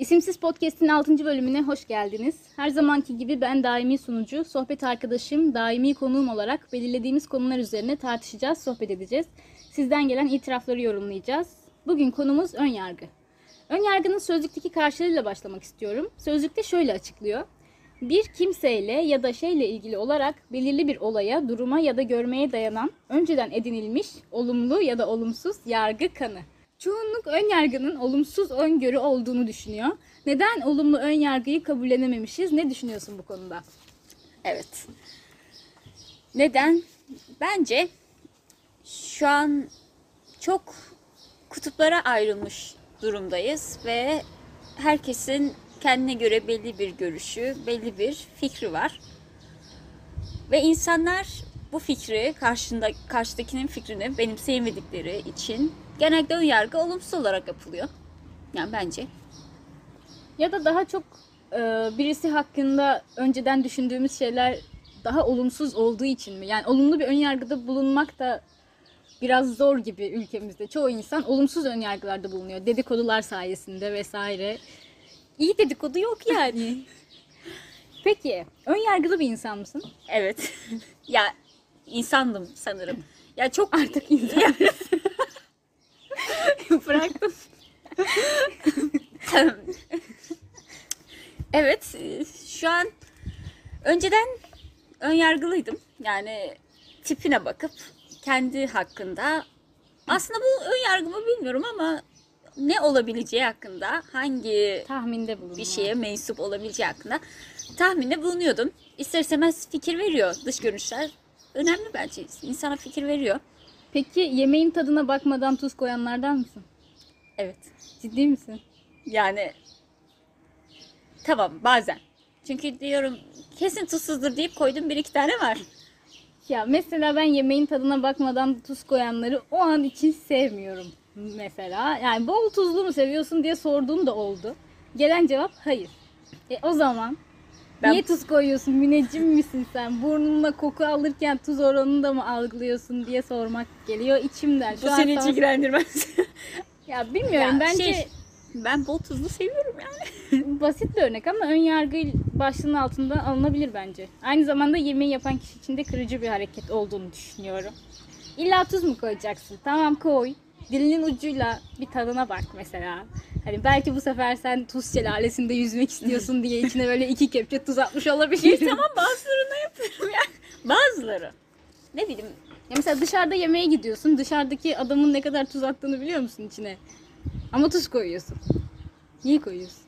İsimsiz Podcast'in 6. bölümüne hoş geldiniz. Her zamanki gibi ben daimi sunucu, sohbet arkadaşım, daimi konuğum olarak belirlediğimiz konular üzerine tartışacağız, sohbet edeceğiz. Sizden gelen itirafları yorumlayacağız. Bugün konumuz ön yargı. Ön yargının sözlükteki karşılığıyla başlamak istiyorum. Sözlükte şöyle açıklıyor. Bir kimseyle ya da şeyle ilgili olarak belirli bir olaya, duruma ya da görmeye dayanan önceden edinilmiş olumlu ya da olumsuz yargı kanı. Çoğunluk ön yargının olumsuz öngörü olduğunu düşünüyor. Neden olumlu ön yargıyı kabullenememişiz? Ne düşünüyorsun bu konuda? Evet. Neden? Bence şu an çok kutuplara ayrılmış durumdayız ve herkesin kendine göre belli bir görüşü, belli bir fikri var. Ve insanlar bu fikri karşında karşıdakinin fikrini benimseyemedikleri için genelde ön yargı olumsuz olarak yapılıyor. Yani bence. Ya da daha çok e, birisi hakkında önceden düşündüğümüz şeyler daha olumsuz olduğu için mi? Yani olumlu bir ön yargıda bulunmak da biraz zor gibi ülkemizde. Çoğu insan olumsuz ön yargılarda bulunuyor. Dedikodular sayesinde vesaire. İyi dedikodu yok yani. Peki, ön yargılı bir insan mısın? Evet. ya insandım sanırım. Ya çok Artık insan. Bıraktım. evet, e, şu an önceden ön yargılıydım. Yani tipine bakıp kendi hakkında aslında bu ön yargımı bilmiyorum ama ne olabileceği hakkında, hangi Tahminde bulunma. bir şeye mensup olabileceği hakkında tahminde bulunuyordum. İster istemez fikir veriyor dış görünüşler. Önemli bence. İnsana fikir veriyor. Peki yemeğin tadına bakmadan tuz koyanlardan mısın? Evet. Ciddi misin? Yani tamam bazen. Çünkü diyorum kesin tuzsuzdur deyip koydum bir iki tane var. Ya mesela ben yemeğin tadına bakmadan tuz koyanları o an için sevmiyorum mesela. Yani bol tuzlu mu seviyorsun diye sorduğum da oldu. Gelen cevap hayır. E o zaman Ben- niye tuz koyuyorsun? Müneccim misin sen? Burnunla koku alırken tuz oranını da mı algılıyorsun diye sormak geliyor içimden. Şu Bu seni hiç ilgilendirmez. Ya bilmiyorum Ya bence şey, ben bol tuzlu seviyorum yani. basit bir örnek ama ön yargı başlığının altından alınabilir bence. Aynı zamanda yemeği yapan kişi için de kırıcı bir hareket olduğunu düşünüyorum. İlla tuz mu koyacaksın? Tamam koy. Dilinin ucuyla bir tadına bak mesela. Hani belki bu sefer sen tuz şelalesinde yüzmek istiyorsun diye içine böyle iki kepçe tuz atmış olabilir. tamam bazılarını yapıyorum ya. Bazıları. Ne bileyim Ya mesela dışarıda yemeğe gidiyorsun. Dışarıdaki adamın ne kadar tuz attığını biliyor musun içine? Ama tuz koyuyorsun. Niye koyuyorsun?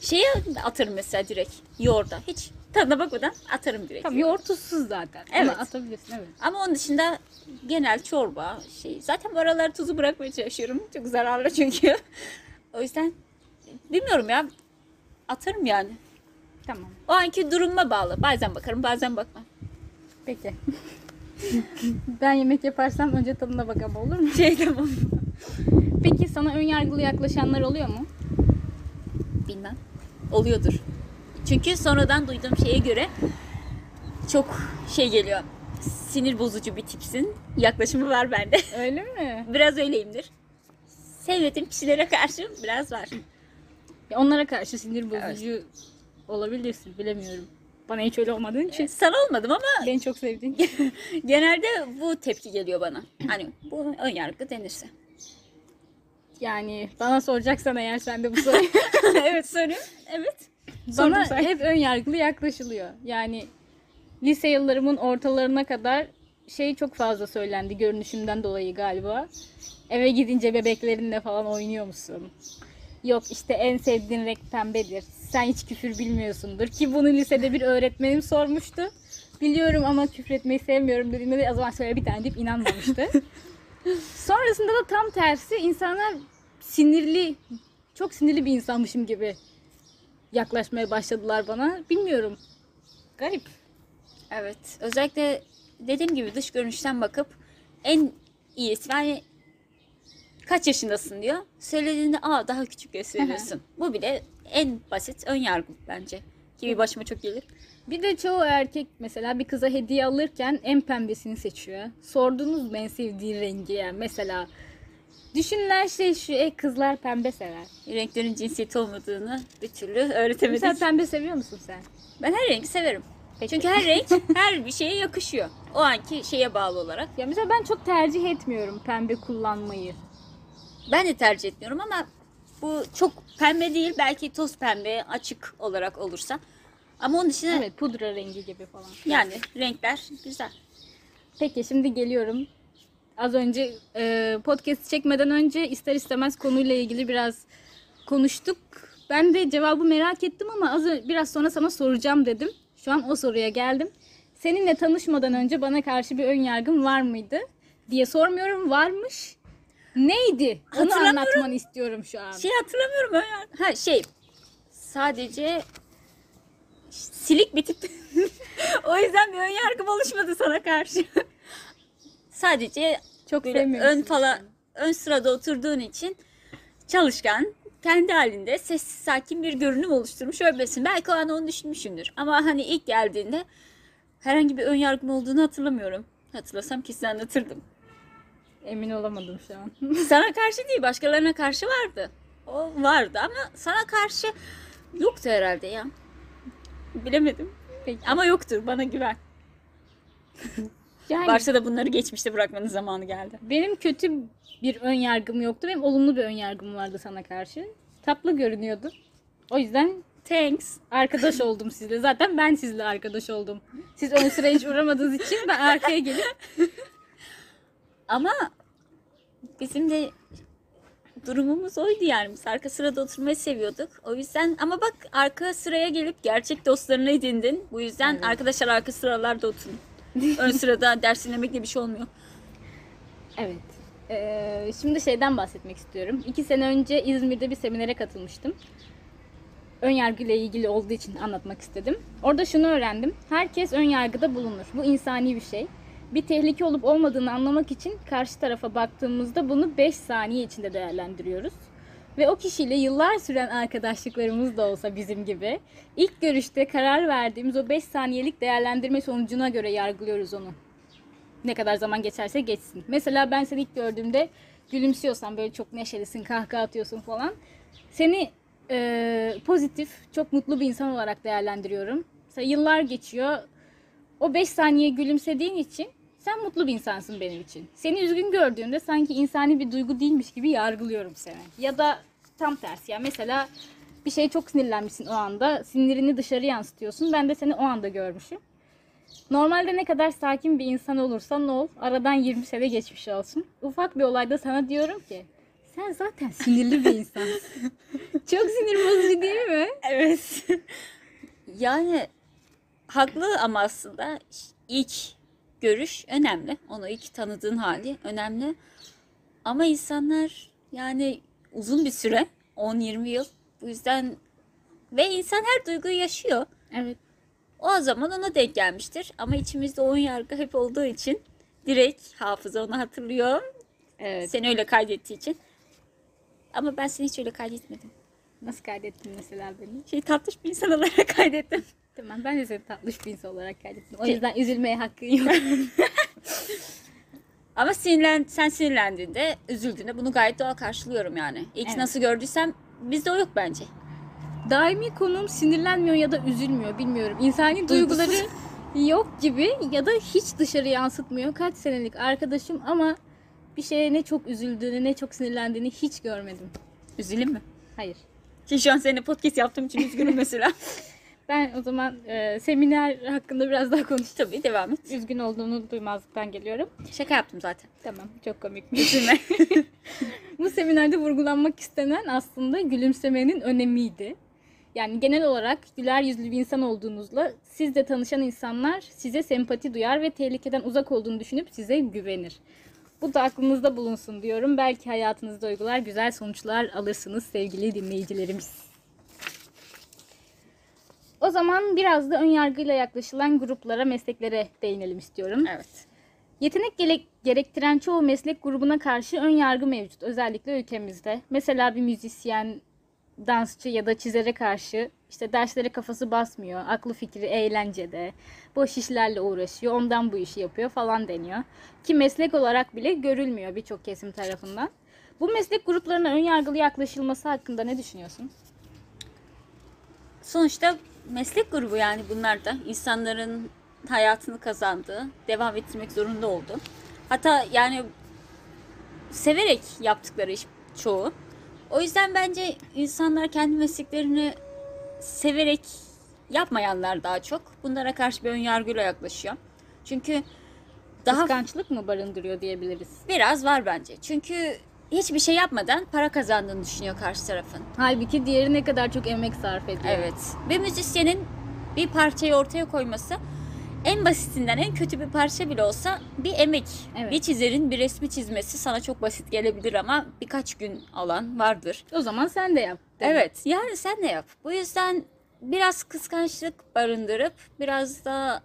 şeye atarım mesela direkt yoğurda. Hiç tadına bakmadan atarım direkt. Tamam yoğurt tuzsuz zaten. Evet. Ama atabilirsin evet. Ama onun dışında genel çorba şey. Zaten bu aralar tuzu bırakmaya çalışıyorum. Çok zararlı çünkü. o yüzden bilmiyorum ya. Atarım yani. Tamam. O anki durumuma bağlı. Bazen bakarım bazen bakmam. Peki. ben yemek yaparsam önce tadına bakalım olur mu? Şey tamam. Peki sana ön yargılı yaklaşanlar oluyor mu? Bilmem. Oluyordur. Çünkü sonradan duyduğum şeye göre çok şey geliyor. Sinir bozucu bir tipsin. Yaklaşımı var bende. Öyle mi? biraz öyleyimdir. Sevmediğim kişilere karşı biraz var. Ya onlara karşı sinir bozucu olabilirsin bilemiyorum. Bana hiç öyle olmadığın için. Sana olmadım ama Beni çok sevdiğin genelde bu tepki geliyor bana. Hani bu ön yargı denirse. Yani bana soracaksan eğer sen de bu soruyu. evet sorayım. Evet. Bana Sordum sen. hep ön yargılı yaklaşılıyor. Yani lise yıllarımın ortalarına kadar şey çok fazla söylendi görünüşümden dolayı galiba. Eve gidince bebeklerinle falan oynuyor musun? Yok işte en sevdiğin renk pembedir. Sen hiç küfür bilmiyorsundur. Ki bunu lisede bir öğretmenim sormuştu. Biliyorum ama küfretmeyi sevmiyorum dediğimde de o zaman söyle bir tane deyip inanmamıştı. Sonrasında da tam tersi insanlar sinirli, çok sinirli bir insanmışım gibi yaklaşmaya başladılar bana. Bilmiyorum. Garip. Evet. Özellikle dediğim gibi dış görünüşten bakıp en iyisi yani kaç yaşındasın diyor. Söylediğinde aa daha küçük gösteriyorsun. Bu bile en basit ön yargı bence. Ki başıma çok gelir. Bir de çoğu erkek mesela bir kıza hediye alırken en pembesini seçiyor. Sordunuz mu en sevdiği rengi yani mesela Düşünülen şey şu, e, kızlar pembe sever. Renklerin cinsiyeti olmadığını bir türlü öğretemedik. Sen pembe seviyor musun sen? Ben her rengi severim. Peki. Çünkü her renk her bir şeye yakışıyor. O anki şeye bağlı olarak. Ya mesela ben çok tercih etmiyorum pembe kullanmayı. Ben de tercih etmiyorum ama bu çok pembe değil. Belki toz pembe açık olarak olursa. Ama onun dışında Evet pudra rengi gibi falan. yani renkler güzel. Peki şimdi geliyorum. Az önce e, podcast çekmeden önce ister istemez konuyla ilgili biraz konuştuk. Ben de cevabı merak ettim ama az ö- biraz sonra sana soracağım dedim. Şu an o soruya geldim. Seninle tanışmadan önce bana karşı bir ön yargın var mıydı diye sormuyorum. Varmış. Neydi? Onu anlatmanı istiyorum şu an. Şey hatırlamıyorum ön yargı- Ha şey sadece silik bir tip. o yüzden bir ön yargım oluşmadı sana karşı. Sadece Çok ön falan ön sırada oturduğun için çalışkan, kendi halinde sessiz sakin bir görünüm oluşturmuş olabilirsin. Belki o an onu düşünmüşümdür. Ama hani ilk geldiğinde herhangi bir ön yargım olduğunu hatırlamıyorum. Hatırlasam kesin anlatırdım. Emin olamadım şu an. Sana karşı değil, başkalarına karşı vardı. O vardı ama sana karşı yoktu herhalde ya. Bilemedim. Peki. Ama yoktur, bana güven. Yani Varsa da bunları geçmişte bırakmanın zamanı geldi. benim kötü bir ön yargım yoktu. Benim olumlu bir ön yargım vardı sana karşı. Tatlı görünüyordu. O yüzden Thanks. arkadaş oldum sizle. Zaten ben sizle arkadaş oldum. Siz ön sıraya hiç uğramadığınız için ben arkaya gelip Ama bizim de durumumuz oydu yani. Biz arka sırada oturmayı seviyorduk. O yüzden ama bak arka sıraya gelip gerçek dostlarını edindin. Bu yüzden arkadaşlar arka sıralarda oturun. Ön sırada ders dinlemekle bir şey olmuyor. Evet. Ee, şimdi şeyden bahsetmek istiyorum. İki sene önce İzmir'de bir seminere katılmıştım. Ön yargıyla ilgili olduğu için anlatmak istedim. Orada şunu öğrendim. Herkes ön yargıda bulunur. Bu insani bir şey. Bir tehlike olup olmadığını anlamak için karşı tarafa baktığımızda bunu 5 saniye içinde değerlendiriyoruz. Ve o kişiyle yıllar süren arkadaşlıklarımız da olsa bizim gibi ilk görüşte karar verdiğimiz o 5 saniyelik değerlendirme sonucuna göre yargılıyoruz onu ne kadar zaman geçerse geçsin. Mesela ben seni ilk gördüğümde gülümsüyorsan böyle çok neşelisin, kahkaha atıyorsun falan. Seni e, pozitif, çok mutlu bir insan olarak değerlendiriyorum. Mesela yıllar geçiyor. O 5 saniye gülümsediğin için sen mutlu bir insansın benim için. Seni üzgün gördüğümde sanki insani bir duygu değilmiş gibi yargılıyorum seni. Ya da tam tersi ya mesela bir şeye çok sinirlenmişsin o anda. Sinirini dışarı yansıtıyorsun. Ben de seni o anda görmüşüm. Normalde ne kadar sakin bir insan olursan ol, aradan 20 sene geçmiş olsun. Ufak bir olayda sana diyorum ki, sen zaten sinirli bir insansın. Çok sinir bozucu değil mi? Evet. yani haklı ama aslında ilk görüş önemli. Onu ilk tanıdığın hali önemli. Ama insanlar yani uzun bir süre 10-20 yıl bu yüzden ve insan her duyguyu yaşıyor. Evet. O zaman ona denk gelmiştir. Ama içimizde oyun yargı hep olduğu için direkt hafıza onu hatırlıyor. Evet. Seni öyle kaydettiği için. Ama ben seni hiç öyle kaydetmedim. Nasıl kaydettin mesela beni? Şey tatlış bir insan olarak kaydettim. Tamam ben de seni tatlış bir insan olarak kaydettim. O yüzden üzülmeye hakkın yok. Ama sinirlen, sen sinirlendiğinde, üzüldüğünde bunu gayet doğal karşılıyorum yani. İlk Evet. nasıl gördüysem bizde o yok bence. Daimi konum sinirlenmiyor ya da üzülmüyor bilmiyorum. İnsani duyguları yok gibi ya da hiç dışarı yansıtmıyor. Kaç senelik arkadaşım ama bir şeye ne çok üzüldüğünü ne çok sinirlendiğini hiç görmedim. Üzüleyim mi? Hayır. Ki şu an seninle podcast yaptığım için üzgünüm mesela. Ben o zaman e, seminer hakkında biraz daha konuştum. Tabii devam et. Üzgün olduğunu duymazlıktan geliyorum. Şaka yaptım zaten. Tamam, çok komikmiş. Üzülme. Bu seminerde vurgulanmak istenen aslında gülümsemenin önemiydi. Yani genel olarak güler yüzlü bir insan olduğunuzla sizle tanışan insanlar size sempati duyar ve tehlikeden uzak olduğunu düşünüp size güvenir. Bu da aklınızda bulunsun diyorum. Belki hayatınızda uygular güzel sonuçlar alırsınız sevgili dinleyicilerimiz. O zaman biraz da ön yargıyla yaklaşılan gruplara, mesleklere değinelim istiyorum. evet. Yetenek gerek- gerektiren çoğu meslek grubuna karşı ön yargı mevcut. Özellikle ülkemizde. Mesela bir müzisyen, dansçı ya da çizere karşı işte derslere kafası basmıyor. Aklı fikri eğlencede. Boş işlerle uğraşıyor. Ondan bu işi yapıyor falan deniyor. Ki meslek olarak bile görülmüyor birçok kesim tarafından. Bu meslek gruplarına ön yargılı yaklaşılması hakkında ne düşünüyorsun? Sonuçta meslek grubu yani bunlar da insanların hayatını kazandığı, devam ettirmek zorunda oldu. Hatta yani severek yaptıkları iş çoğu. O yüzden bence insanlar kendi mesleklerini severek yapmayanlar daha çok bunlara karşı bir ön yargıyla yaklaşıyor. Çünkü daha Kıskançlık mı barındırıyor diyebiliriz. biraz var bence. Çünkü hiçbir şey yapmadan para kazandığını düşünüyor karşı tarafın. Halbuki diğeri ne kadar çok emek sarf ediyor. Evet. Bir müzisyenin bir parçayı ortaya koyması en basitinden en kötü bir parça bile olsa bir emek. Evet. Bir çizerin bir resmi çizmesi sana çok basit gelebilir ama birkaç gün alan vardır. O zaman sen de yap. Evet. Yani sen de yap. Bu yüzden biraz kıskançlık barındırıp biraz da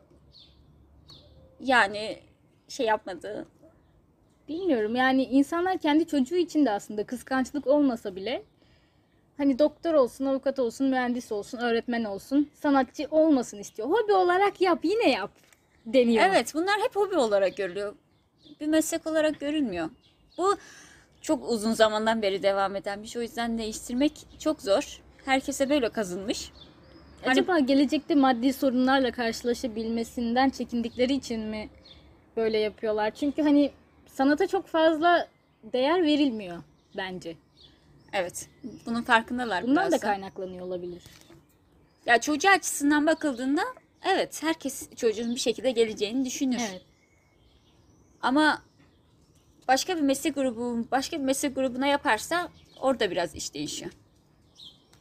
yani şey yapmadığı Bilmiyorum yani insanlar kendi çocuğu için de aslında kıskançlık olmasa bile hani doktor olsun, avukat olsun, mühendis olsun, öğretmen olsun, sanatçı olmasın istiyor. Hobi olarak yap yine yap deniyor. Evet bunlar hep hobi olarak görülüyor. Bir meslek olarak görülmüyor. Bu çok uzun zamandan beri devam eden bir şey. O yüzden değiştirmek çok zor. Herkese böyle kazınmış. Hani Acaba gelecekte maddi sorunlarla karşılaşabilmesinden çekindikleri için mi böyle yapıyorlar? Çünkü hani sanata çok fazla değer verilmiyor bence. evet. Bunun farkındalar Bundan biraz da kaynaklanıyor olabilir. Ya çocuğu açısından bakıldığında evet herkes çocuğun bir şekilde geleceğini düşünür. Evet. Ama başka bir meslek grubu başka bir meslek grubuna yaparsa orada biraz iş değişiyor.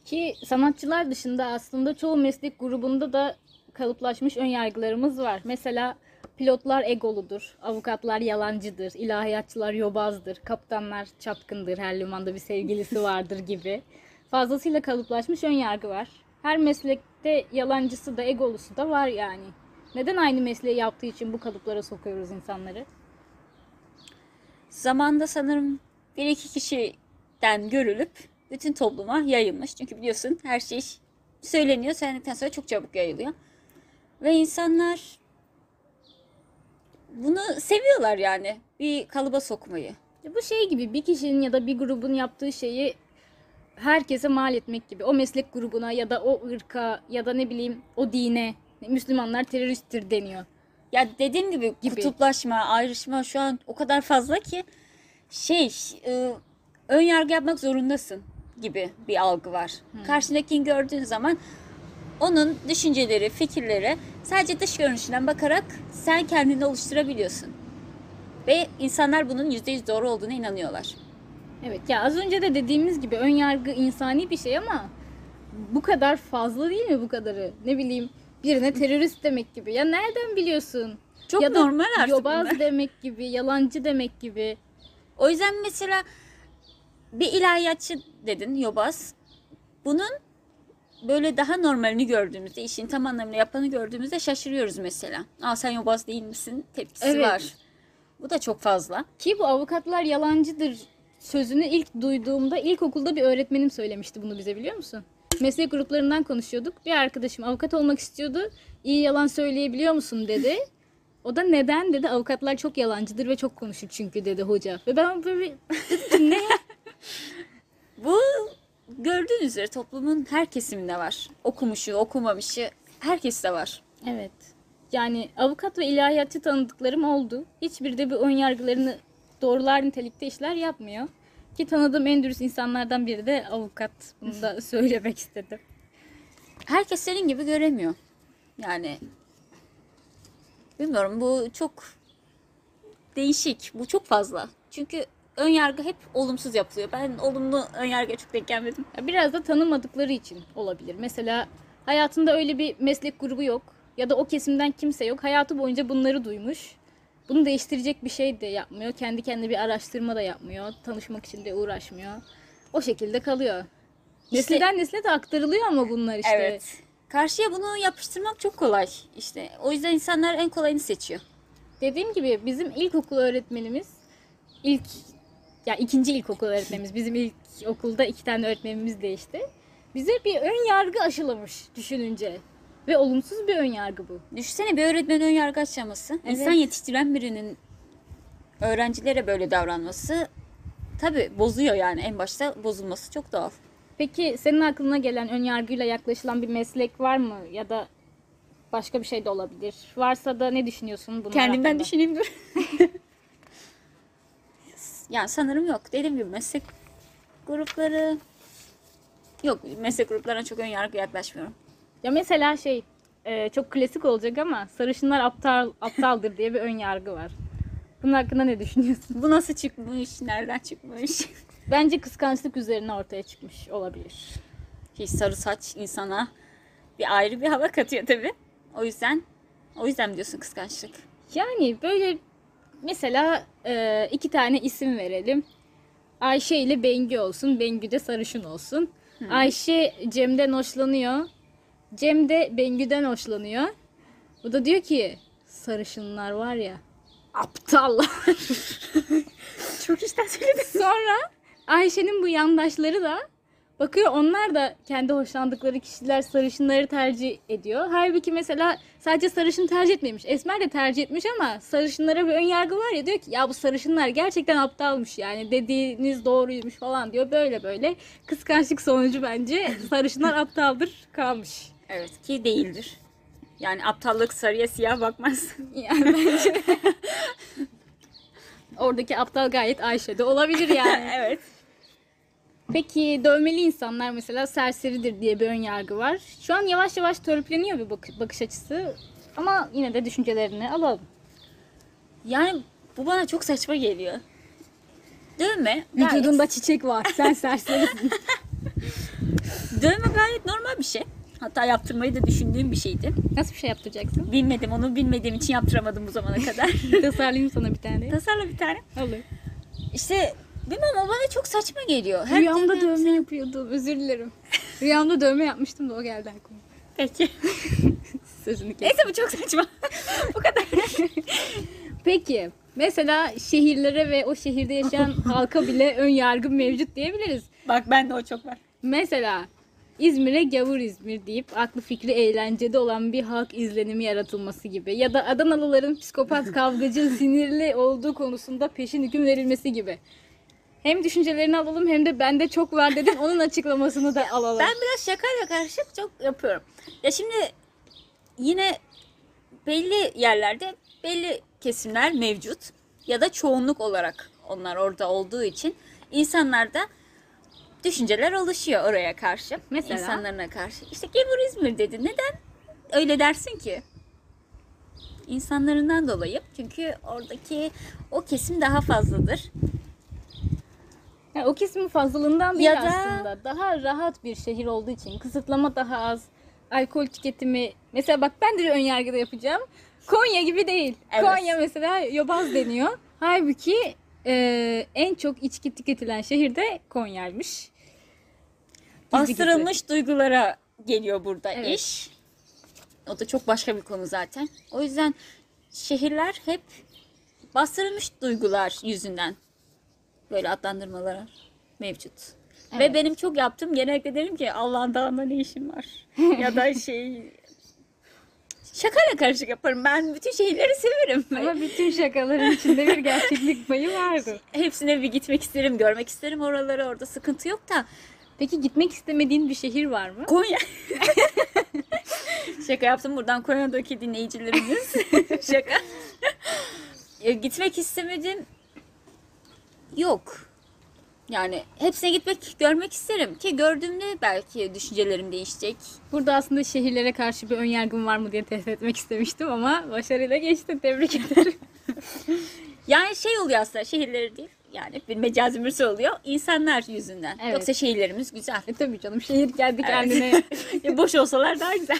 Ki sanatçılar dışında aslında çoğu meslek grubunda da kalıplaşmış ön yargılarımız var. Mesela pilotlar egoludur, avukatlar yalancıdır, ilahiyatçılar yobazdır, kaptanlar çapkındır, her limanda bir sevgilisi vardır gibi. Fazlasıyla kalıplaşmış ön yargı var. Her meslekte yalancısı da egolusu da var yani. Neden aynı mesleği yaptığı için bu kalıplara sokuyoruz insanları? Zamanda sanırım bir iki kişiden görülüp bütün topluma yayılmış. Çünkü biliyorsun her şey söyleniyor. Söylendikten sonra çok çabuk yayılıyor. Ve insanlar bunu seviyorlar yani. Bir kalıba sokmayı. Ya Bu şey gibi bir kişinin ya da bir grubun yaptığı şeyi herkese mal etmek gibi. O meslek grubuna ya da o ırka ya da ne bileyim o dine Müslümanlar teröristtir deniyor. Ya dediğim gibi, Gibi. kutuplaşma, ayrışma şu an o kadar fazla ki şey e, ön yargı yapmak zorundasın gibi bir algı var. Karşındakini gördüğün zaman onun düşünceleri, fikirleri sadece dış görünüşünden bakarak sen kendini oluşturabiliyorsun. Ve insanlar bunun %100 doğru olduğuna inanıyorlar. Evet ya az önce de dediğimiz gibi ön yargı insani bir şey ama bu kadar fazla değil mi bu kadarı? Ne bileyim birine terörist demek gibi. Ya nereden biliyorsun? Çok ya da normal artık yobaz bunlar. demek gibi, yalancı demek gibi. O yüzden mesela bir ilahiyatçı dedin yobaz. Bunun böyle daha normalini gördüğümüzde, işin tam anlamıyla yapanı gördüğümüzde şaşırıyoruz mesela. Aa sen yobaz değil misin? Tepkisi Evet. var. Bu da çok fazla. Ki bu avukatlar yalancıdır sözünü ilk duyduğumda ilkokulda bir öğretmenim söylemişti bunu bize biliyor musun? Meslek gruplarından konuşuyorduk. Bir arkadaşım avukat olmak istiyordu. İyi yalan söyleyebiliyor musun dedi. O da neden dedi. Avukatlar çok yalancıdır ve çok konuşur çünkü dedi hoca. Ve ben böyle dedim ki, ne? Bu gördüğünüz üzere toplumun her kesiminde var. Okumuşu, okumamışı herkeste var. Evet. Yani avukat ve ilahiyatçı tanıdıklarım oldu. Hiçbiri de bu ön yargılarını doğrular nitelikte işler yapmıyor. Ki tanıdığım en dürüst insanlardan biri de avukat. Bunu da söylemek istedim. Herkes senin gibi göremiyor. Yani bilmiyorum bu çok değişik. Bu çok fazla. Çünkü ön yargı hep olumsuz yapılıyor. Ben olumlu ön yargıya çok denk gelmedim. Biraz da tanımadıkları için olabilir. Mesela hayatında öyle bir meslek grubu yok ya da o kesimden kimse yok. Hayatı boyunca bunları duymuş. Bunu değiştirecek bir şey de yapmıyor. Kendi kendine bir araştırma da yapmıyor. Tanışmak için de uğraşmıyor. O şekilde kalıyor. İşte- Nesilden nesile de aktarılıyor ama bunlar işte. Evet. Karşıya bunu yapıştırmak çok kolay. İşte o yüzden insanlar en kolayını seçiyor. Dediğim gibi bizim ilkokul öğretmenimiz ilk ya ikinci ilkokul öğretmenimiz bizim ilk okulda iki tane öğretmenimiz değişti. Bize bir ön yargı aşılamış düşününce. Ve olumsuz bir ön yargı bu. Düşünsene bir öğretmen ön yargı aşaması. Evet. İnsan yetiştiren birinin öğrencilere böyle davranması tabii bozuyor yani en başta bozulması çok doğal. Peki senin aklına gelen ön yargıyla yaklaşılan bir meslek var mı ya da başka bir şey de olabilir. Varsa da ne düşünüyorsun bunun Kendimden hakkında? düşüneyim dur. yani sanırım yok. Dediğim gibi meslek grupları yok. Meslek gruplarına çok ön yargı yaklaşmıyorum. Ya mesela şey e, çok klasik olacak ama sarışınlar aptal aptaldır diye bir ön yargı var. Bunun hakkında ne düşünüyorsun? Bu nasıl çıkmış? Nereden çıkmış? Bence kıskançlık üzerine ortaya çıkmış olabilir. Hiç sarı saç insana bir ayrı bir hava katıyor tabii. O yüzden o yüzden mi diyorsun kıskançlık? Yani böyle mesela e, iki tane isim verelim. Ayşe ile Bengü olsun. Bengü de sarışın olsun. Ayşe Cem'den hoşlanıyor. Cem de Bengü'den hoşlanıyor. Bu da diyor ki sarışınlar var ya aptallar. Çok işten söyledin. Sonra Ayşe'nin bu yandaşları da bakıyor onlar da kendi hoşlandıkları kişiler sarışınları tercih ediyor. Halbuki mesela sadece sarışın tercih etmemiş. Esmer de tercih etmiş ama sarışınlara bir ön yargı var ya diyor ki ya bu sarışınlar gerçekten aptalmış yani dediğiniz doğruymuş falan diyor. Böyle böyle kıskançlık sonucu bence sarışınlar aptaldır kalmış. Evet ki değildir. Yani aptallık sarıya siyah bakmaz. Yani bence oradaki aptal gayet Ayşe'de olabilir yani. evet. Peki dövmeli insanlar mesela serseridir diye bir ön yargı var. Şu an yavaş yavaş törpüleniyor bir bak- bakış açısı. Ama yine de düşüncelerini alalım. Yani bu bana çok saçma geliyor. Dövme gayet, Vücudunda çiçek var. Sen serserisin. dövme gayet normal bir şey. Hatta yaptırmayı da düşündüğüm bir şeydi. Nasıl bir şey yaptıracaksın? Bilmedim onu bilmediğim için yaptıramadım bu zamana kadar. Tasarlayayım sana bir tane. Tasarla bir tane. Olur. İşte bilmem o bana çok saçma geliyor. Her Rüyamda dövme- dövme yapıyordum. Özür dilerim. Rüyamda dövme yapmıştım da o geldi aklıma. Peki. Sözünü kes. Neyse bu çok saçma. bu kadar. Peki. Mesela şehirlere ve o şehirde yaşayan halka bile ön yargı mevcut diyebiliriz. Bak bende o çok var. Mesela İzmir'e gavur İzmir deyip aklı fikri eğlencede olan bir halk izlenimi yaratılması gibi. Ya da Adanalıların psikopat, kavgacı, sinirli olduğu konusunda peşin hüküm verilmesi gibi. Hem düşüncelerini alalım hem de bende çok var dedin onun açıklamasını da alalım. Ben biraz şakayla karışık çok yapıyorum. Ya şimdi yine belli yerlerde belli kesimler mevcut ya da çoğunluk olarak onlar orada olduğu için insanlarda düşünceler oluşuyor oraya karşı. Mesela? insanlarına karşı. İşte Gebur İzmir dedi. Neden öyle dersin ki? İnsanlarından dolayı. Çünkü oradaki o kesim daha fazladır. Yani o kesimin fazlalığından değil Ya da- aslında. Daha rahat bir şehir olduğu için. Kısıtlama daha az. Alkol tüketimi. Mesela bak ben de bir önyargıda yapacağım. Konya gibi değil. Evet. Konya mesela yobaz deniyor. Halbuki e, en çok içki tüketilen şehir de Konya'ymış. Bastırılmış duygulara geliyor burada Evet. iş. O da çok başka bir konu zaten. O yüzden şehirler hep bastırılmış duygular yüzünden böyle adlandırmalar mevcut. Ve Evet. benim çok yaptığım genellikle derim ki Allah'ın dağında ne işim var? ya da şey şakayla karışık yaparım. Ben bütün şehirleri severim. Ama bütün şakaların içinde bir gerçeklik payı vardır. Hepsine bir gitmek isterim, görmek isterim oraları. Orada sıkıntı yok da Peki gitmek istemediğin bir şehir var mı? Konya. Şaka yaptım buradan Konya'daki dinleyicilerimiz. Şaka. Ya, gitmek istemedim. Yok. Yani hepsine gitmek, görmek isterim ki gördüğümde belki düşüncelerim değişecek. Burada aslında şehirlere karşı bir önyargım var mı diye test etmek istemiştim ama başarıyla geçtin. Tebrik ederim. Yani şey oluyor aslında şehirleri değil. Yani bir mecazi mürsel oluyor. insanlar yüzünden. Evet. Yoksa şehirlerimiz güzel. e tabii canım şehir Evet. kendine Ya boş olsalar daha güzel.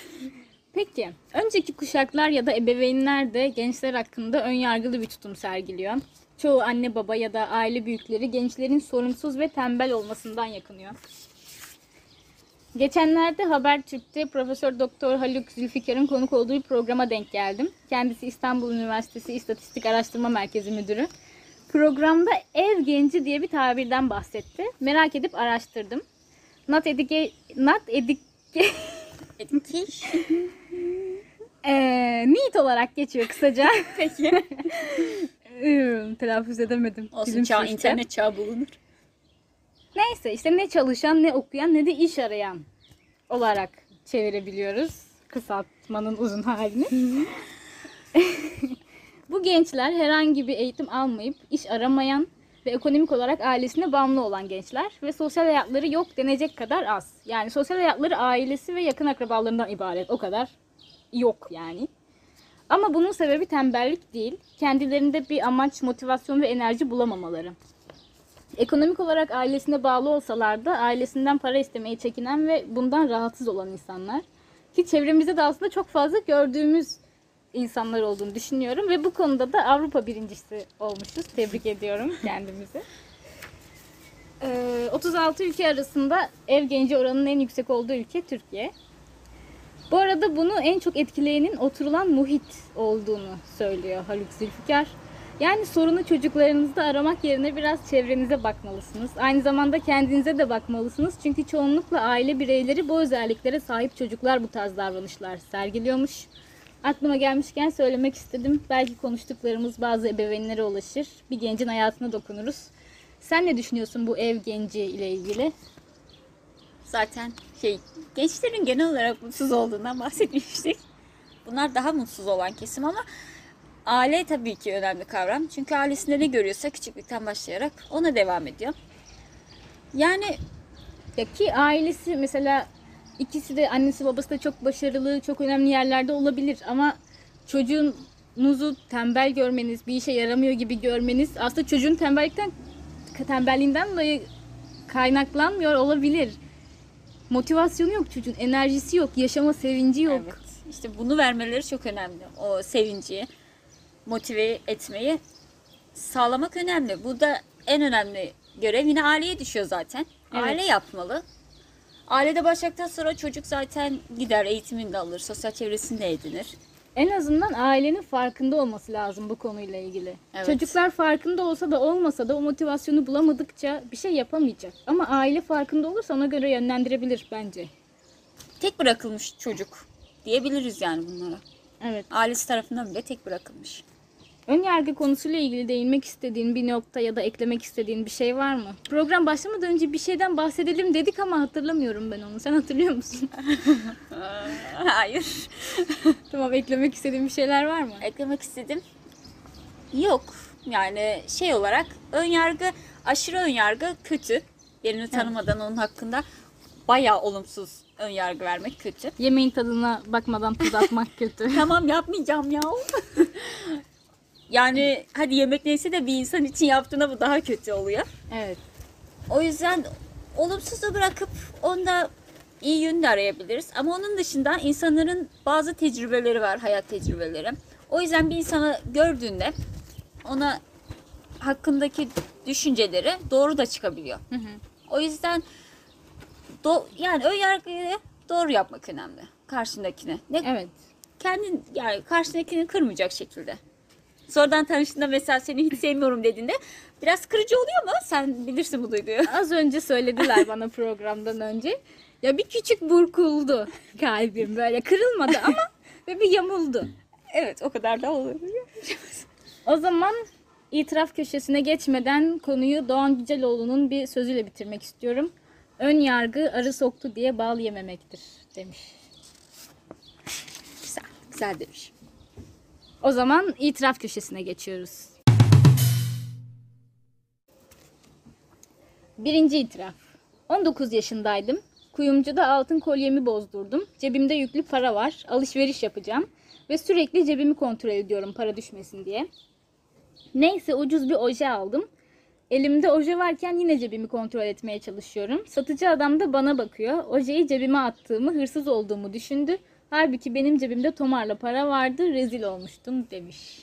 Peki, önceki kuşaklar ya da ebeveynler de gençler hakkında ön yargılı bir tutum sergiliyor. Çoğu anne baba ya da aile büyükleri gençlerin sorumsuz ve tembel olmasından yakınıyor. Geçenlerde Habertürk'te Profesör Doktor Haluk Zülfikar'ın konuk olduğu bir programa denk geldim. Kendisi İstanbul Üniversitesi İstatistik Araştırma Merkezi Müdürü. Programda ev genci diye bir tabirden bahsetti. Merak edip araştırdım. Not edike, not Etkiş. Ee, NEET olarak geçiyor kısaca. Peki. Telaffuz edemedim. Olsun Dilim çağ, internet çağı bulunur. Neyse işte ne çalışan ne okuyan ne de iş arayan olarak çevirebiliyoruz kısaltmanın uzun halini. Bu gençler herhangi bir eğitim almayıp iş aramayan ve ekonomik olarak ailesine bağımlı olan gençler ve sosyal hayatları yok denecek kadar az. Yani sosyal hayatları ailesi ve yakın akrabalarından ibaret. O kadar yok yani. Ama bunun sebebi tembellik değil, kendilerinde bir amaç, motivasyon ve enerji bulamamaları. Ekonomik olarak ailesine bağlı olsalar da ailesinden para istemeye çekinen ve bundan rahatsız olan insanlar. Ki çevremizde de aslında çok fazla gördüğümüz insanlar olduğunu düşünüyorum ve bu konuda da Avrupa birincisi olmuşuz. Tebrik ediyorum kendimizi. Ee, 36 ülke arasında ev genci oranının en yüksek olduğu ülke Türkiye. Bu arada bunu en çok etkileyenin oturulan muhit olduğunu söylüyor Haluk Zülfikar. Yani sorunu çocuklarınızda aramak yerine biraz çevrenize bakmalısınız. Aynı zamanda kendinize de bakmalısınız. Çünkü çoğunlukla aile bireyleri bu özelliklere sahip çocuklar bu tarz davranışlar sergiliyormuş. Aklıma gelmişken söylemek istedim. Belki konuştuklarımız bazı ebeveynlere ulaşır. Bir gencin hayatına dokunuruz. Sen ne düşünüyorsun bu ev genci ile ilgili? Zaten şey gençlerin genel olarak mutsuz olduğundan bahsetmiştik. Bunlar daha mutsuz olan kesim ama aile tabii ki önemli kavram. Çünkü ailesinde ne görüyorsa küçüklükten başlayarak ona devam ediyor. Yani Ya ki ailesi mesela ikisi de annesi babası da çok başarılı, çok önemli yerlerde olabilir ama çocuğunuzu tembel görmeniz, bir işe yaramıyor gibi görmeniz aslında çocuğun tembellikten tembelliğinden dolayı kaynaklanmıyor olabilir. Motivasyonu yok çocuğun, enerjisi yok, yaşama sevinci yok. evet, işte bunu vermeleri çok önemli. O sevinci, motive etmeyi sağlamak önemli. Bu da en önemli görev yine aileye düşüyor zaten. Evet. Aile yapmalı. Ailede başladıktan sonra çocuk zaten gider eğitimini de alır, sosyal çevresini de edinir. En azından ailenin farkında olması lazım bu konuyla ilgili. Evet. Çocuklar farkında olsa da olmasa da o motivasyonu bulamadıkça bir şey yapamayacak. Ama aile farkında olursa ona göre yönlendirebilir bence. Tek bırakılmış çocuk diyebiliriz yani bunlara. Evet. Ailesi tarafından bile tek bırakılmış. Ön yargı konusuyla ilgili değinmek istediğin bir nokta ya da eklemek istediğin bir şey var mı? Program başlamadan önce bir şeyden bahsedelim dedik ama hatırlamıyorum ben onu. Sen hatırlıyor musun? Hayır. tamam eklemek istediğin bir şeyler var mı? Eklemek istedim. Yok. Yani şey olarak ön yargı, aşırı ön yargı kötü. Yerini tanımadan onun hakkında bayağı olumsuz ön yargı vermek kötü. Yemeğin tadına bakmadan tuz atmak kötü. Tamam yapmayacağım ya. yani hadi yemek neyse de bir insan için yaptığına bu daha kötü oluyor. evet. O yüzden olumsuzu bırakıp onda iyi yönü de arayabiliriz. Ama onun dışında insanların bazı tecrübeleri var, hayat tecrübeleri. O yüzden bir insanı gördüğünde ona hakkındaki düşünceleri doğru da çıkabiliyor. Hı hı. O yüzden do, yani ön yargıyı doğru yapmak önemli karşındakine. Ne Evet. kendin yani karşındakini kırmayacak şekilde. Sonradan tanıştığında mesela seni hiç sevmiyorum dediğinde biraz kırıcı oluyor mu? Sen bilirsin bu duyguyu. Az önce söylediler bana programdan önce. Ya bir küçük burkuldu kalbim böyle kırılmadı ama ve bir yamuldu. Evet o kadar da olur. O zaman itiraf köşesine geçmeden konuyu Doğan Güceloğlu'nun bir sözüyle bitirmek istiyorum. Ön yargı arı soktu diye bal yememektir demiş. Güzel, güzel demiş. O zaman itiraf köşesine geçiyoruz. Birinci itiraf. 19 yaşındaydım. Kuyumcuda altın kolyemi bozdurdum. Cebimde yüklü para var. Alışveriş yapacağım. Ve sürekli cebimi kontrol ediyorum para düşmesin diye. Neyse ucuz bir oje aldım. Elimde oje varken yine cebimi kontrol etmeye çalışıyorum. Satıcı adam da bana bakıyor. Ojeyi cebime attığımı, hırsız olduğumu düşündü. Halbuki benim cebimde tomarla para vardı. Rezil olmuştum demiş.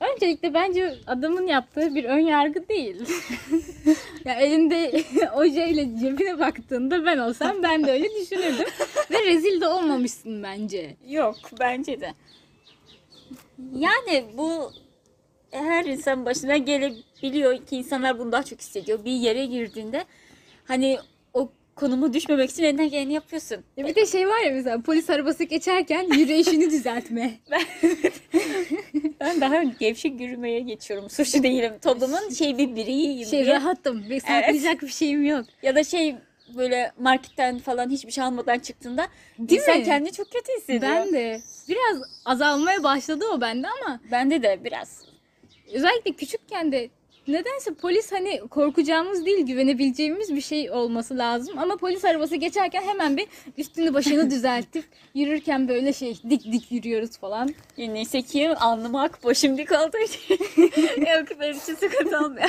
Öncelikle bence adamın yaptığı bir ön yargı değil. ya elinde ojeyle cebine baktığında ben olsam ben de öyle düşünürdüm. Ve rezil de olmamışsın bence. Yok bence de. Yani bu her insan başına gelebiliyor ki insanlar bunu daha çok hissediyor. Bir yere girdiğinde hani konumu düşmemek için elinden geleni yapıyorsun. Ya bir de şey var ya mesela polis arabası geçerken yürüyüşünü düzeltme. Ben daha gevşek yürümeye geçiyorum. Suçlu değilim. Toplumun şey bir biriyim Şey diye. rahatım. Bir saklayacak bir şeyim yok. Ya da şey böyle marketten falan hiçbir şey almadan çıktığında Değil insan mi? kendini çok kötü hissediyor. Ben de. Biraz azalmaya başladı o bende ama Bende de biraz. özellikle küçükken de nedense polis hani korkacağımız değil güvenebileceğimiz bir şey olması lazım. Ama polis arabası geçerken hemen bir üstünü başını düzeltip yürürken böyle şey dik dik yürüyoruz falan. Neyse ki alnım ak başım dik olduğu için. Yok benim için sıkıntı olmuyor.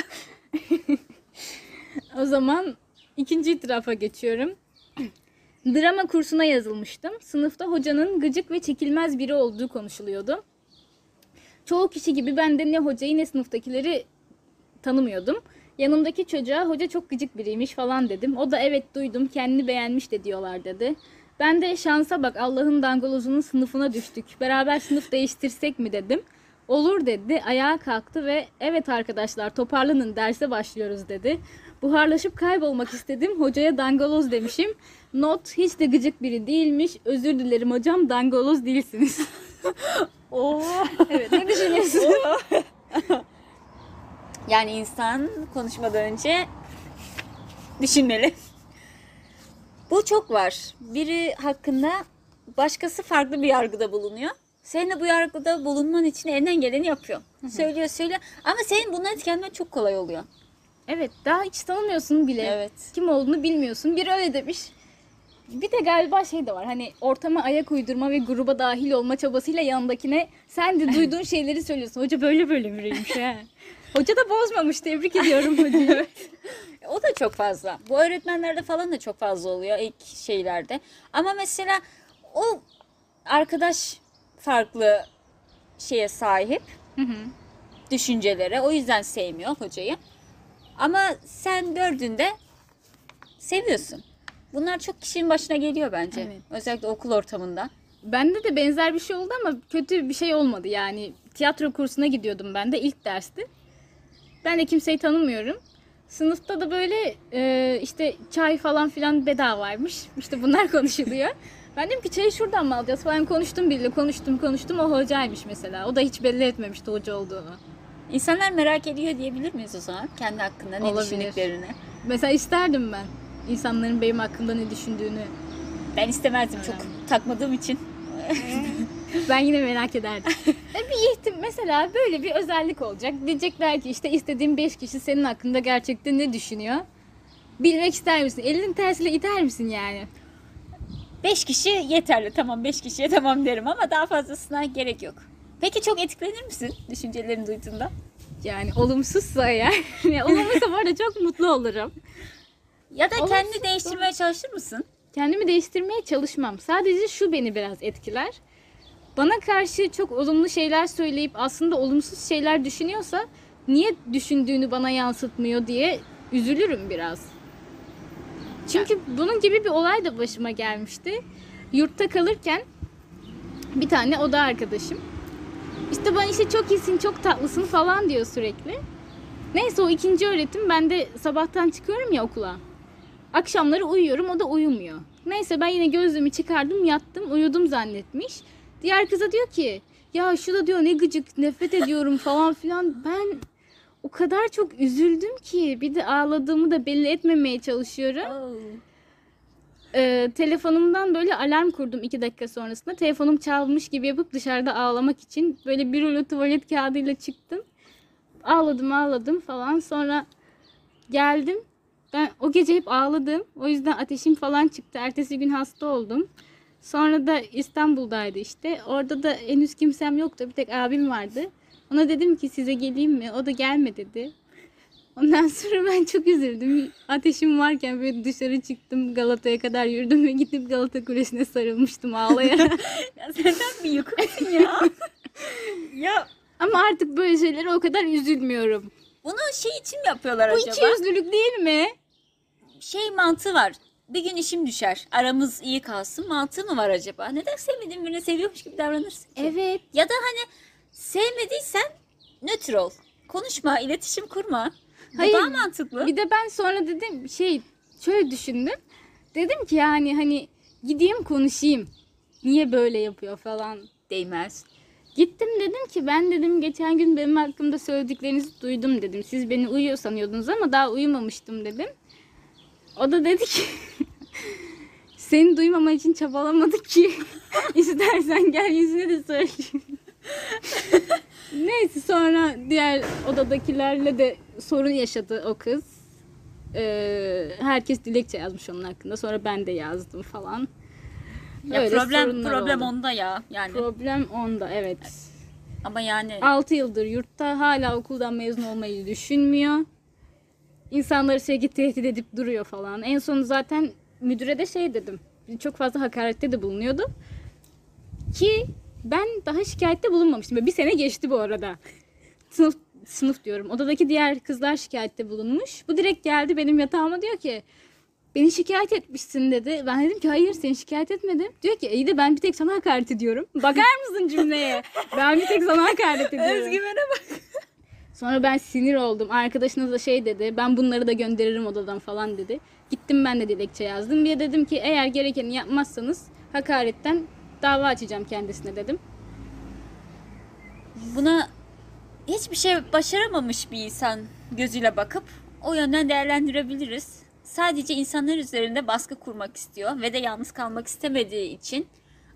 O zaman ikinci itirafa geçiyorum. Drama kursuna yazılmıştım. Sınıfta hocanın gıcık ve çekilmez biri olduğu konuşuluyordu. Çoğu kişi gibi ben de ne hocayı ne sınıftakileri tanımıyordum. Yanımdaki çocuğa hoca çok gıcık biriymiş falan dedim. O da evet duydum kendini beğenmiş de diyorlar dedi. Ben de şansa bak Allah'ın dangolozunun sınıfına düştük. Beraber sınıf değiştirsek mi dedim. Olur dedi. Ayağa kalktı ve evet arkadaşlar toparlanın derse başlıyoruz dedi. Buharlaşıp kaybolmak istedim. Hocaya dangoloz demişim. Not hiç de gıcık biri değilmiş. Özür dilerim hocam dangoloz değilsiniz. Oo. evet ne düşünüyorsun? Yani insan konuşmadan önce düşünmeli. Bu çok var. Biri hakkında başkası farklı bir yargıda bulunuyor. Senin de bu yargıda bulunman için elinden geleni yapıyor. Söylüyor söylüyor. Ama senin bundan etkilenmen çok kolay oluyor. evet daha hiç tanımıyorsun bile. Evet. Kim olduğunu bilmiyorsun. Biri öyle demiş. Bir de galiba şey de var hani ortama ayak uydurma ve gruba dahil olma çabasıyla yanındakine sen de duyduğun şeyleri söylüyorsun. Hoca böyle böyle biriymiş ha. Hoca da bozmamış tebrik ediyorum hocayı. O da çok fazla. Bu öğretmenlerde falan da çok fazla oluyor ilk şeylerde. Ama mesela o arkadaş farklı şeye sahip. Hı hı. düşüncelere. O yüzden sevmiyor hocayı. Ama sen gördüğünde seviyorsun. Bunlar çok kişinin başına geliyor bence. Evet. Özellikle okul ortamında. Bende de benzer bir şey oldu ama kötü bir şey olmadı yani. Tiyatro kursuna gidiyordum ben de ilk dersti. Ben de kimseyi tanımıyorum. Sınıfta da böyle e, işte çay falan filan bedavaymış. İşte bunlar konuşuluyor. Ben dedim ki çayı şuradan mı alacağız falan konuştum biriyle konuştum konuştum o hocaymış mesela. O da hiç belli etmemişti hoca olduğunu. İnsanlar merak ediyor diyebilir miyiz o zaman? Kendi hakkında ne Olabilir. düşündüklerini. Mesela isterdim ben insanların benim hakkında ne düşündüğünü. Ben istemezdim çok takmadığım için. Ben yine merak ederdim. E bir ihtim mesela böyle bir özellik olacak. Diyecekler ki işte istediğin 5 kişi senin hakkında gerçekten ne düşünüyor? Bilmek ister misin? Elinin tersiyle iter misin yani? Beş kişi yeterli. Tamam beş kişiye tamam derim ama daha fazlasına gerek yok. Peki çok etkilenir misin düşüncelerini duyduğunda? Yani olumsuzsa eğer. yani olumluysa bu arada çok mutlu olurum. Ya da Olumsuz kendini değiştirmeye çalışır mısın? Kendimi değiştirmeye çalışmam. Sadece şu beni biraz etkiler. Bana karşı çok olumlu şeyler söyleyip aslında olumsuz şeyler düşünüyorsa niye düşündüğünü bana yansıtmıyor diye üzülürüm biraz. Çünkü bunun gibi bir olay da başıma gelmişti. Yurtta kalırken bir tane oda arkadaşım işte bana işte çok iyisin, çok tatlısın falan diyor sürekli. Neyse o ikinci öğretim ben de sabahtan çıkıyorum ya okula. Akşamları uyuyorum o da uyumuyor. Neyse ben yine gözlüğümü çıkardım yattım uyudum zannetmiş. Diğer kıza diyor ki ya şu da diyor ne gıcık nefret ediyorum falan filan. Ben o kadar çok üzüldüm ki bir de ağladığımı da belli etmemeye çalışıyorum. Ee, telefonumdan böyle alarm kurdum iki dakika sonrasında. Telefonum çalmış gibi yapıp dışarıda ağlamak için böyle bir rulo tuvalet kağıdıyla çıktım. Ağladım ağladım falan sonra geldim. Ben o gece hep ağladım. O yüzden ateşim falan çıktı. Ertesi gün hasta oldum. Sonra da İstanbul'daydı işte. Orada da henüz kimsem yoktu. Bir tek abim vardı. Ona dedim ki size geleyim mi? O da gelme dedi. Ondan sonra ben çok üzüldüm. Ateşim varken böyle dışarı çıktım. Galata'ya kadar yürüdüm ve gidip Galata Kulesi'ne sarılmıştım ağlayarak. Ya senden bir yıkılsın ya. ya Ama artık böyle şeylere o kadar üzülmüyorum. bunu şey için mi yapıyorlar Bu acaba? iki yüzlülük değil mi? Şey mantığı var. Bir gün işim düşer. Aramız iyi kalsın. Mantığı mı var acaba? Neden sevmediğin birini seviyormuş gibi davranırsın ki? Evet. Ya da hani sevmediysen nötr ol. Konuşma, iletişim kurma. Bu Hayır, daha mantıklı. Bir de ben sonra dedim şey şöyle düşündüm. Dedim ki yani hani gideyim konuşayım. Niye böyle yapıyor falan. Değmez. Gittim dedim ki ben dedim geçen gün benim hakkımda söylediklerinizi duydum dedim. Siz beni uyuyor sanıyordunuz ama daha uyumamıştım dedim. O da dedi ki seni duymama için çabalamadık ki istersen gel yüzüne de söyleyeyim. Neyse sonra diğer odadakilerle de sorun yaşadı o kız. Ee, herkes dilekçe yazmış onun hakkında. Sonra ben de yazdım falan. Ya Öyle problem sorunlar problem oldu. onda ya. Yani Problem onda evet. ama yani 6 yıldır yurtta hala okuldan mezun olmayı düşünmüyor. İnsanları sürekli tehdit edip duruyor falan. En son zaten müdüre de şey dedim. Çok fazla hakarette de bulunuyordu. Ki ben daha şikayette bulunmamıştım. Böyle Bir sene geçti bu arada. Sınıf, sınıf diyorum. Odadaki diğer kızlar şikayette bulunmuş. Bu direkt geldi benim yatağıma diyor ki beni şikayet etmişsin dedi. Ben dedim ki hayır seni şikayet etmedim. Diyor ki iyi de ben bir tek sana hakaret ediyorum. Bakar mısın cümleye? Ben bir tek sana hakaret ediyorum. özgüvene bak. Sonra ben sinir oldum. Arkadaşınız da şey dedi. Ben bunları da gönderirim odadan falan dedi. Gittim ben de dilekçe yazdım. Bir de dedim ki eğer gerekeni yapmazsanız hakaretten dava açacağım kendisine dedim. Buna hiçbir şey başaramamış bir insan gözüyle bakıp o yönden değerlendirebiliriz. Sadece insanlar üzerinde baskı kurmak istiyor ve de yalnız kalmak istemediği için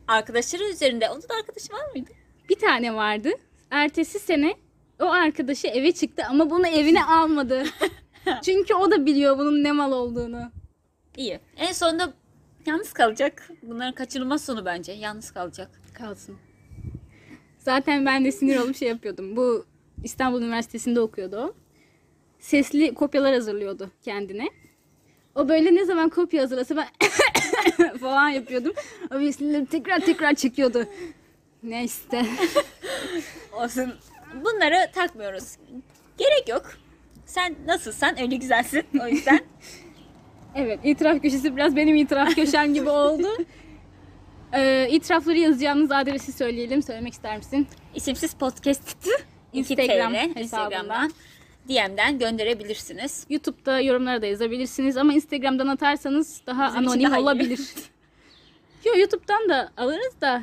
arkadaşları üzerinde. Onun da arkadaşı var mıydı? Bir tane vardı. Ertesi sene o arkadaşı eve çıktı ama bunu evine almadı. Çünkü o da biliyor bunun ne mal olduğunu. İyi. En sonunda yalnız kalacak. Bunların kaçınılmaz sonu bence. Yalnız kalacak. Kalsın. Zaten ben de sinir olup şey yapıyordum. Bu İstanbul Üniversitesi'nde okuyordu o. Sesli kopyalar hazırlıyordu kendine. O böyle ne zaman kopya hazırlasa ben falan yapıyordum. O böyle sinirlenip tekrar tekrar çekiyordu. Neyse. Olsun. Bunları takmıyoruz. Gerek yok. Sen nasılsan öyle güzelsin. O yüzden Evet itiraf köşesi biraz benim itiraf köşem gibi oldu. Ee, itirafları yazacağınız adresi söyleyelim. Söylemek ister misin? isimsiz podcast Instagram Instagram'dan DM'den gönderebilirsiniz. YouTube'da yorumlara da yazabilirsiniz ama Instagram'dan atarsanız daha Bizim anonim daha olabilir. Yo YouTube'dan da alırız da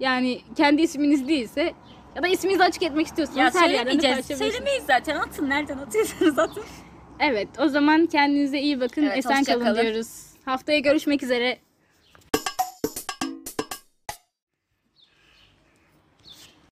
yani kendi isminiz değilse ya da isminizi açık etmek istiyorsanız Ya her yerden de söylemeyeceğiz. paylaşabilirsiniz. Söylemeyiz zaten. Atın nereden atıyorsanız atın. Evet o zaman kendinize iyi bakın. Evet, Esen hoşça kalın kalın. diyoruz. Haftaya görüşmek üzere.